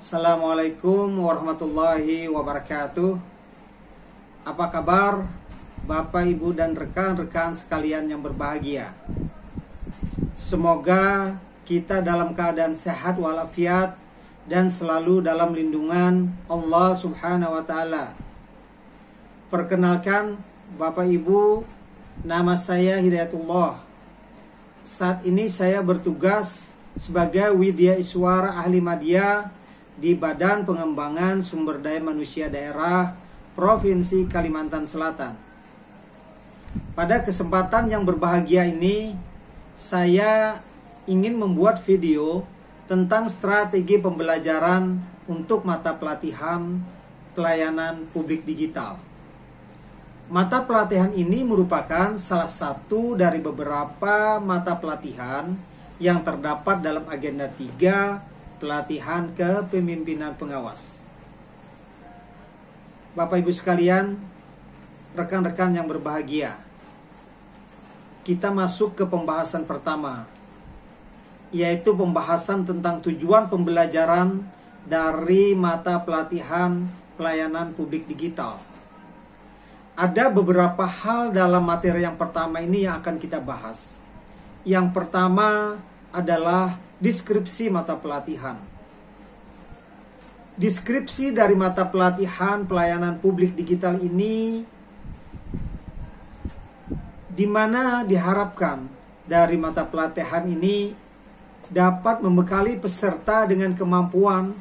Assalamualaikum warahmatullahi wabarakatuh. Apa kabar Bapak, Ibu, dan rekan-rekan sekalian yang berbahagia? Semoga kita dalam keadaan sehat walafiat dan selalu dalam lindungan Allah Subhanahu wa taala. Perkenalkan Bapak Ibu, nama saya Hidayatullah. Saat ini saya bertugas sebagai Widya Iswara Ahli Madya di Badan Pengembangan Sumber Daya Manusia Daerah Provinsi Kalimantan Selatan. Pada kesempatan yang berbahagia ini, saya ingin membuat video tentang strategi pembelajaran untuk mata pelatihan pelayanan publik digital. Mata pelatihan ini merupakan salah satu dari beberapa mata pelatihan yang terdapat dalam agenda 3 pelatihan kepemimpinan pengawas. Bapak Ibu sekalian, rekan-rekan yang berbahagia, kita masuk ke pembahasan pertama, yaitu pembahasan tentang tujuan pembelajaran dari mata pelatihan pelayanan publik digital. Ada beberapa hal dalam materi yang pertama ini yang akan kita bahas. Yang pertama adalah deskripsi mata pelatihan. Deskripsi dari mata pelatihan pelayanan publik digital ini di mana diharapkan dari mata pelatihan ini dapat membekali peserta dengan kemampuan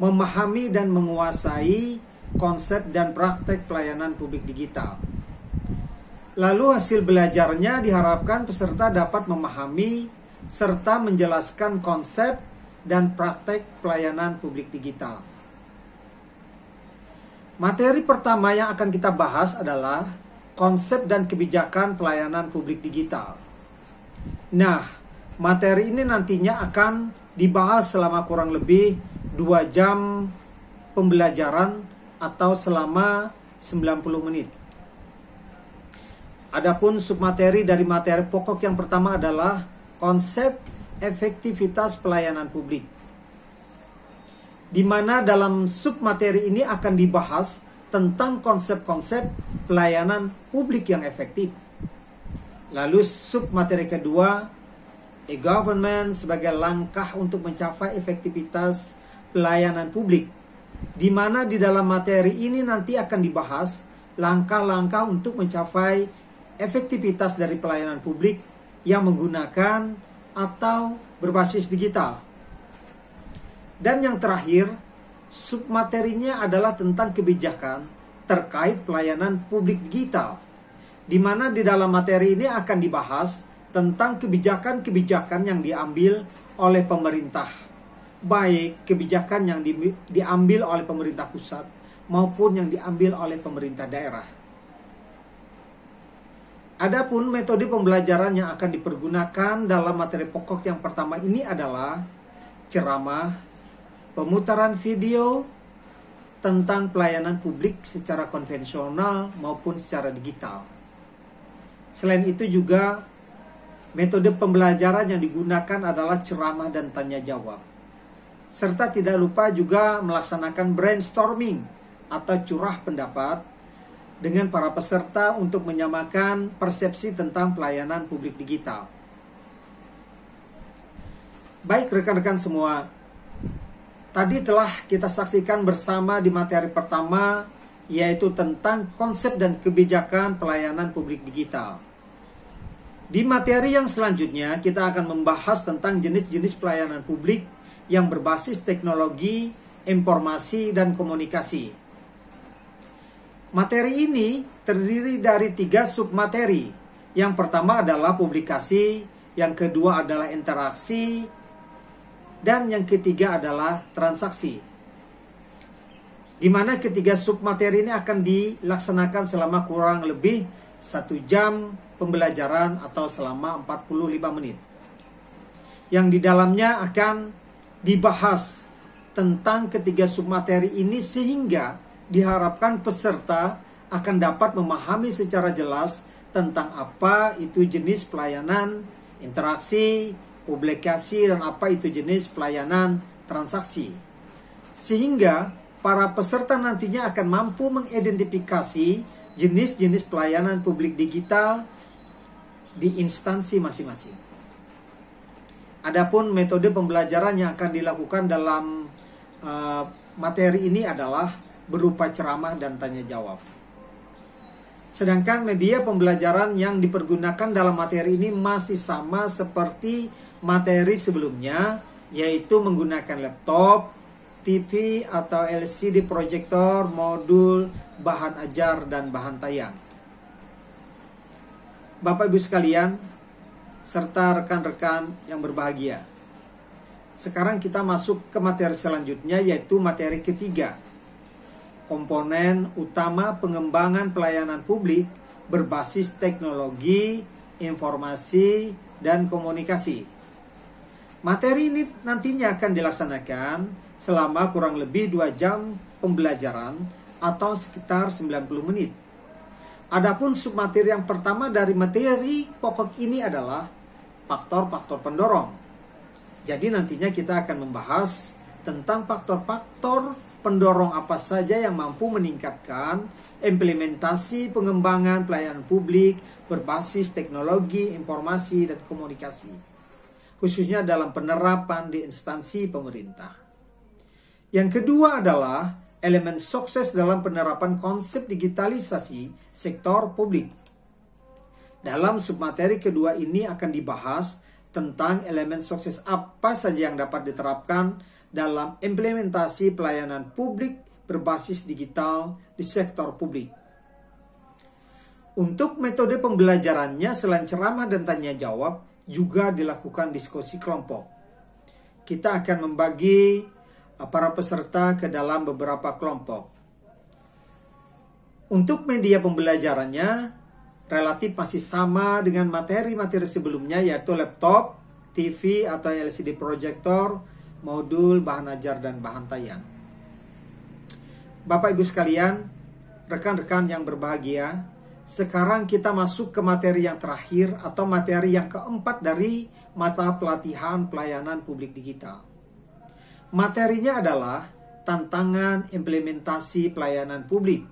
memahami dan menguasai konsep dan praktek pelayanan publik digital. Lalu hasil belajarnya diharapkan peserta dapat memahami serta menjelaskan konsep dan praktek pelayanan publik digital. Materi pertama yang akan kita bahas adalah konsep dan kebijakan pelayanan publik digital. Nah, materi ini nantinya akan dibahas selama kurang lebih 2 jam pembelajaran atau selama 90 menit. Adapun submateri dari materi pokok yang pertama adalah konsep efektivitas pelayanan publik. Di mana dalam submateri ini akan dibahas tentang konsep-konsep pelayanan publik yang efektif. Lalu submateri kedua, e-government sebagai langkah untuk mencapai efektivitas pelayanan publik. Di mana di dalam materi ini nanti akan dibahas langkah-langkah untuk mencapai efektivitas dari pelayanan publik yang menggunakan atau berbasis digital. Dan yang terakhir, submaterinya adalah tentang kebijakan terkait pelayanan publik digital, di mana di dalam materi ini akan dibahas tentang kebijakan-kebijakan yang diambil oleh pemerintah, baik kebijakan yang di, diambil oleh pemerintah pusat maupun yang diambil oleh pemerintah daerah. Adapun metode pembelajaran yang akan dipergunakan dalam materi pokok yang pertama ini adalah ceramah, pemutaran video tentang pelayanan publik secara konvensional maupun secara digital. Selain itu juga metode pembelajaran yang digunakan adalah ceramah dan tanya jawab. Serta tidak lupa juga melaksanakan brainstorming atau curah pendapat dengan para peserta untuk menyamakan persepsi tentang pelayanan publik digital. Baik rekan-rekan semua, tadi telah kita saksikan bersama di materi pertama yaitu tentang konsep dan kebijakan pelayanan publik digital. Di materi yang selanjutnya kita akan membahas tentang jenis-jenis pelayanan publik yang berbasis teknologi, informasi, dan komunikasi Materi ini terdiri dari tiga submateri. Yang pertama adalah publikasi, yang kedua adalah interaksi, dan yang ketiga adalah transaksi. Di mana ketiga submateri ini akan dilaksanakan selama kurang lebih satu jam pembelajaran atau selama 45 menit. Yang di dalamnya akan dibahas tentang ketiga submateri ini sehingga diharapkan peserta akan dapat memahami secara jelas tentang apa itu jenis pelayanan interaksi, publikasi, dan apa itu jenis pelayanan transaksi. Sehingga para peserta nantinya akan mampu mengidentifikasi jenis-jenis pelayanan publik digital di instansi masing-masing. Adapun metode pembelajaran yang akan dilakukan dalam uh, materi ini adalah berupa ceramah dan tanya jawab. Sedangkan media pembelajaran yang dipergunakan dalam materi ini masih sama seperti materi sebelumnya, yaitu menggunakan laptop, TV atau LCD proyektor, modul, bahan ajar, dan bahan tayang. Bapak Ibu sekalian, serta rekan-rekan yang berbahagia. Sekarang kita masuk ke materi selanjutnya yaitu materi ketiga, komponen utama pengembangan pelayanan publik berbasis teknologi, informasi, dan komunikasi. Materi ini nantinya akan dilaksanakan selama kurang lebih 2 jam pembelajaran atau sekitar 90 menit. Adapun submateri yang pertama dari materi pokok ini adalah faktor-faktor pendorong. Jadi nantinya kita akan membahas tentang faktor-faktor pendorong apa saja yang mampu meningkatkan implementasi pengembangan pelayanan publik berbasis teknologi, informasi, dan komunikasi, khususnya dalam penerapan di instansi pemerintah. Yang kedua adalah elemen sukses dalam penerapan konsep digitalisasi sektor publik. Dalam submateri kedua ini akan dibahas tentang elemen sukses apa saja yang dapat diterapkan dalam implementasi pelayanan publik berbasis digital di sektor publik. Untuk metode pembelajarannya selain ceramah dan tanya jawab juga dilakukan diskusi kelompok. Kita akan membagi uh, para peserta ke dalam beberapa kelompok. Untuk media pembelajarannya relatif masih sama dengan materi-materi sebelumnya yaitu laptop, TV atau LCD projector, modul, bahan ajar, dan bahan tayang. Bapak Ibu sekalian, rekan-rekan yang berbahagia, sekarang kita masuk ke materi yang terakhir atau materi yang keempat dari mata pelatihan pelayanan publik digital. Materinya adalah tantangan implementasi pelayanan publik.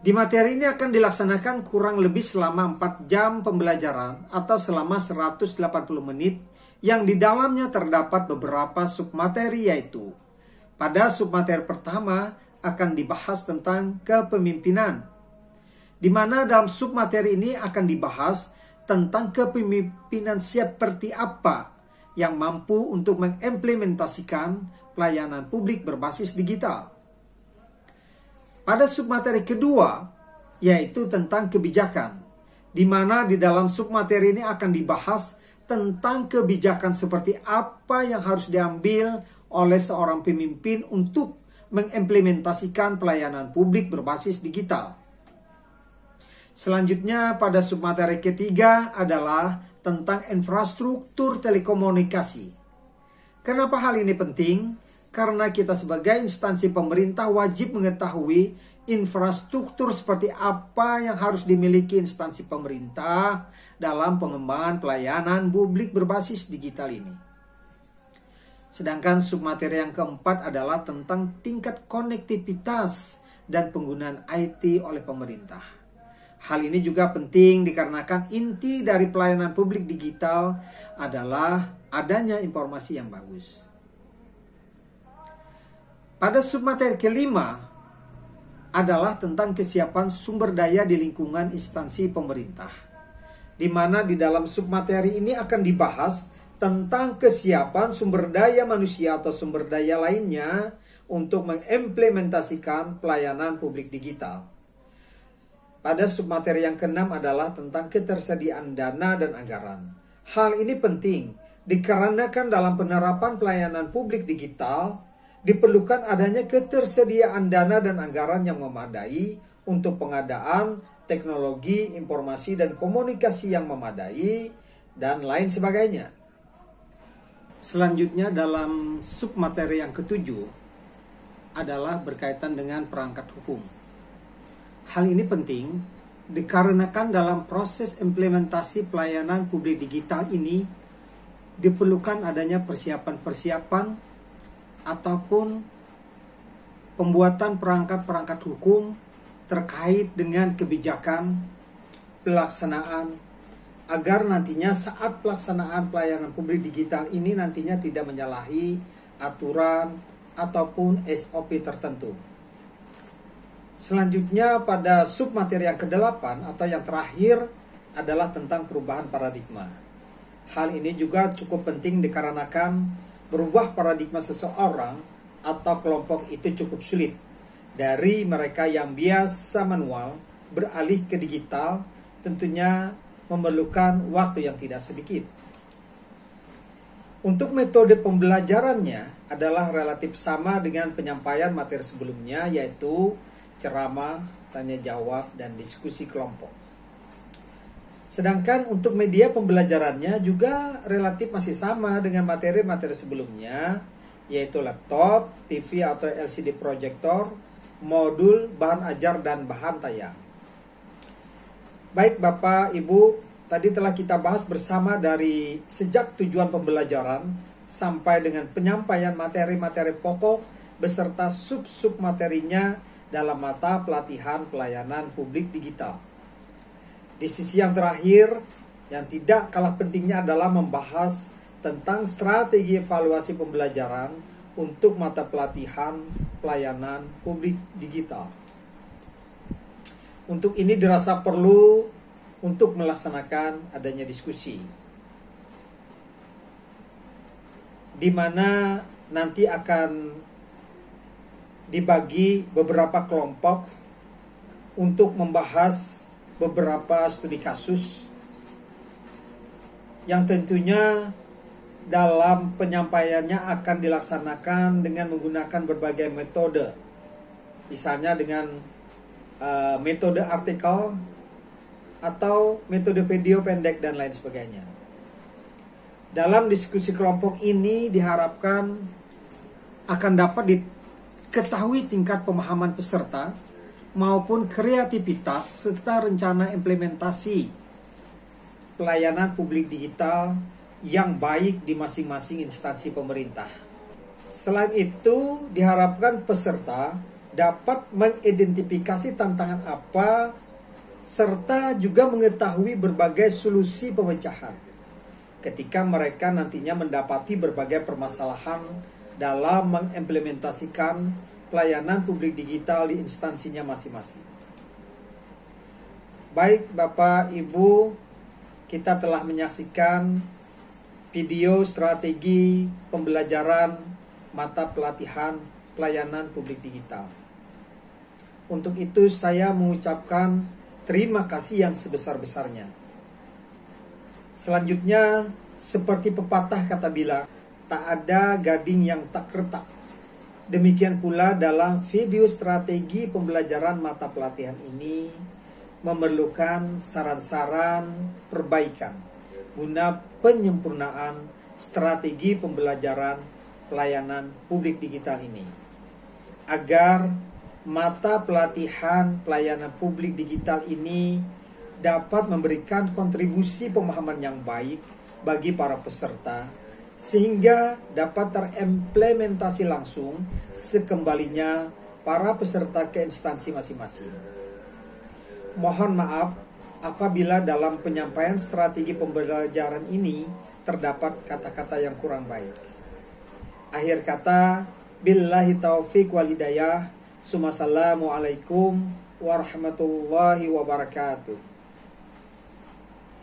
Di materi ini akan dilaksanakan kurang lebih selama 4 jam pembelajaran atau selama 180 menit yang di dalamnya terdapat beberapa submateri yaitu pada submateri pertama akan dibahas tentang kepemimpinan di mana dalam submateri ini akan dibahas tentang kepemimpinan seperti apa yang mampu untuk mengimplementasikan pelayanan publik berbasis digital. Pada submateri kedua yaitu tentang kebijakan di mana di dalam submateri ini akan dibahas tentang kebijakan seperti apa yang harus diambil oleh seorang pemimpin untuk mengimplementasikan pelayanan publik berbasis digital. Selanjutnya pada submateri ketiga adalah tentang infrastruktur telekomunikasi. Kenapa hal ini penting? Karena kita sebagai instansi pemerintah wajib mengetahui infrastruktur seperti apa yang harus dimiliki instansi pemerintah dalam pengembangan pelayanan publik berbasis digital ini. Sedangkan submateri yang keempat adalah tentang tingkat konektivitas dan penggunaan IT oleh pemerintah. Hal ini juga penting dikarenakan inti dari pelayanan publik digital adalah adanya informasi yang bagus. Pada submateri kelima, adalah tentang kesiapan sumber daya di lingkungan instansi pemerintah. Di mana di dalam submateri ini akan dibahas tentang kesiapan sumber daya manusia atau sumber daya lainnya untuk mengimplementasikan pelayanan publik digital. Pada submateri yang keenam adalah tentang ketersediaan dana dan anggaran. Hal ini penting dikarenakan dalam penerapan pelayanan publik digital, diperlukan adanya ketersediaan dana dan anggaran yang memadai untuk pengadaan teknologi, informasi, dan komunikasi yang memadai, dan lain sebagainya. Selanjutnya dalam submateri yang ketujuh adalah berkaitan dengan perangkat hukum. Hal ini penting dikarenakan dalam proses implementasi pelayanan publik digital ini diperlukan adanya persiapan-persiapan ataupun pembuatan perangkat-perangkat hukum terkait dengan kebijakan pelaksanaan agar nantinya saat pelaksanaan pelayanan publik digital ini nantinya tidak menyalahi aturan ataupun SOP tertentu. Selanjutnya pada submateri yang ke-8 atau yang terakhir adalah tentang perubahan paradigma. Hal ini juga cukup penting dikarenakan berubah paradigma seseorang atau kelompok itu cukup sulit dari mereka yang biasa manual beralih ke digital tentunya memerlukan waktu yang tidak sedikit. Untuk metode pembelajarannya adalah relatif sama dengan penyampaian materi sebelumnya yaitu ceramah, tanya jawab, dan diskusi kelompok. Sedangkan untuk media pembelajarannya juga relatif masih sama dengan materi-materi sebelumnya yaitu laptop, TV atau LCD projector, modul, bahan ajar, dan bahan tayang. Baik Bapak, Ibu, tadi telah kita bahas bersama dari sejak tujuan pembelajaran sampai dengan penyampaian materi-materi pokok beserta sub-sub materinya dalam mata pelatihan pelayanan publik digital. Di sisi yang terakhir, yang tidak kalah pentingnya adalah membahas tentang strategi evaluasi pembelajaran untuk mata pelatihan pelayanan publik digital. Untuk ini dirasa perlu untuk melaksanakan adanya diskusi. Di mana nanti akan dibagi beberapa kelompok untuk membahas beberapa studi kasus yang tentunya dalam penyampaiannya akan dilaksanakan dengan menggunakan berbagai metode. Misalnya dengan uh, metode artikel atau metode video pendek dan lain sebagainya. Dalam diskusi kelompok ini diharapkan akan dapat diketahui tingkat pemahaman peserta maupun kreativitas serta rencana implementasi pelayanan publik digital yang baik di masing-masing instansi pemerintah. Selain itu, diharapkan peserta dapat mengidentifikasi tantangan apa serta juga mengetahui berbagai solusi pemecahan ketika mereka nantinya mendapati berbagai permasalahan dalam mengimplementasikan pelayanan publik digital di instansinya masing-masing. Baik Bapak Ibu, kita telah menyaksikan video strategi pembelajaran mata pelatihan pelayanan publik digital. Untuk itu saya mengucapkan terima kasih yang sebesar-besarnya. Selanjutnya, seperti pepatah kata bila, tak ada gading yang tak retak. Demikian pula dalam video strategi pembelajaran mata pelatihan ini memerlukan saran-saran perbaikan guna penyempurnaan strategi pembelajaran pelayanan publik digital ini. Agar mata pelatihan pelayanan publik digital ini dapat memberikan kontribusi pemahaman yang baik bagi para peserta sehingga dapat terimplementasi langsung sekembalinya para peserta ke instansi masing-masing. Mohon maaf apabila dalam penyampaian strategi pembelajaran ini terdapat kata-kata yang kurang baik. Akhir kata, billahi taufik wal hidayah. Assalamualaikum warahmatullahi wabarakatuh.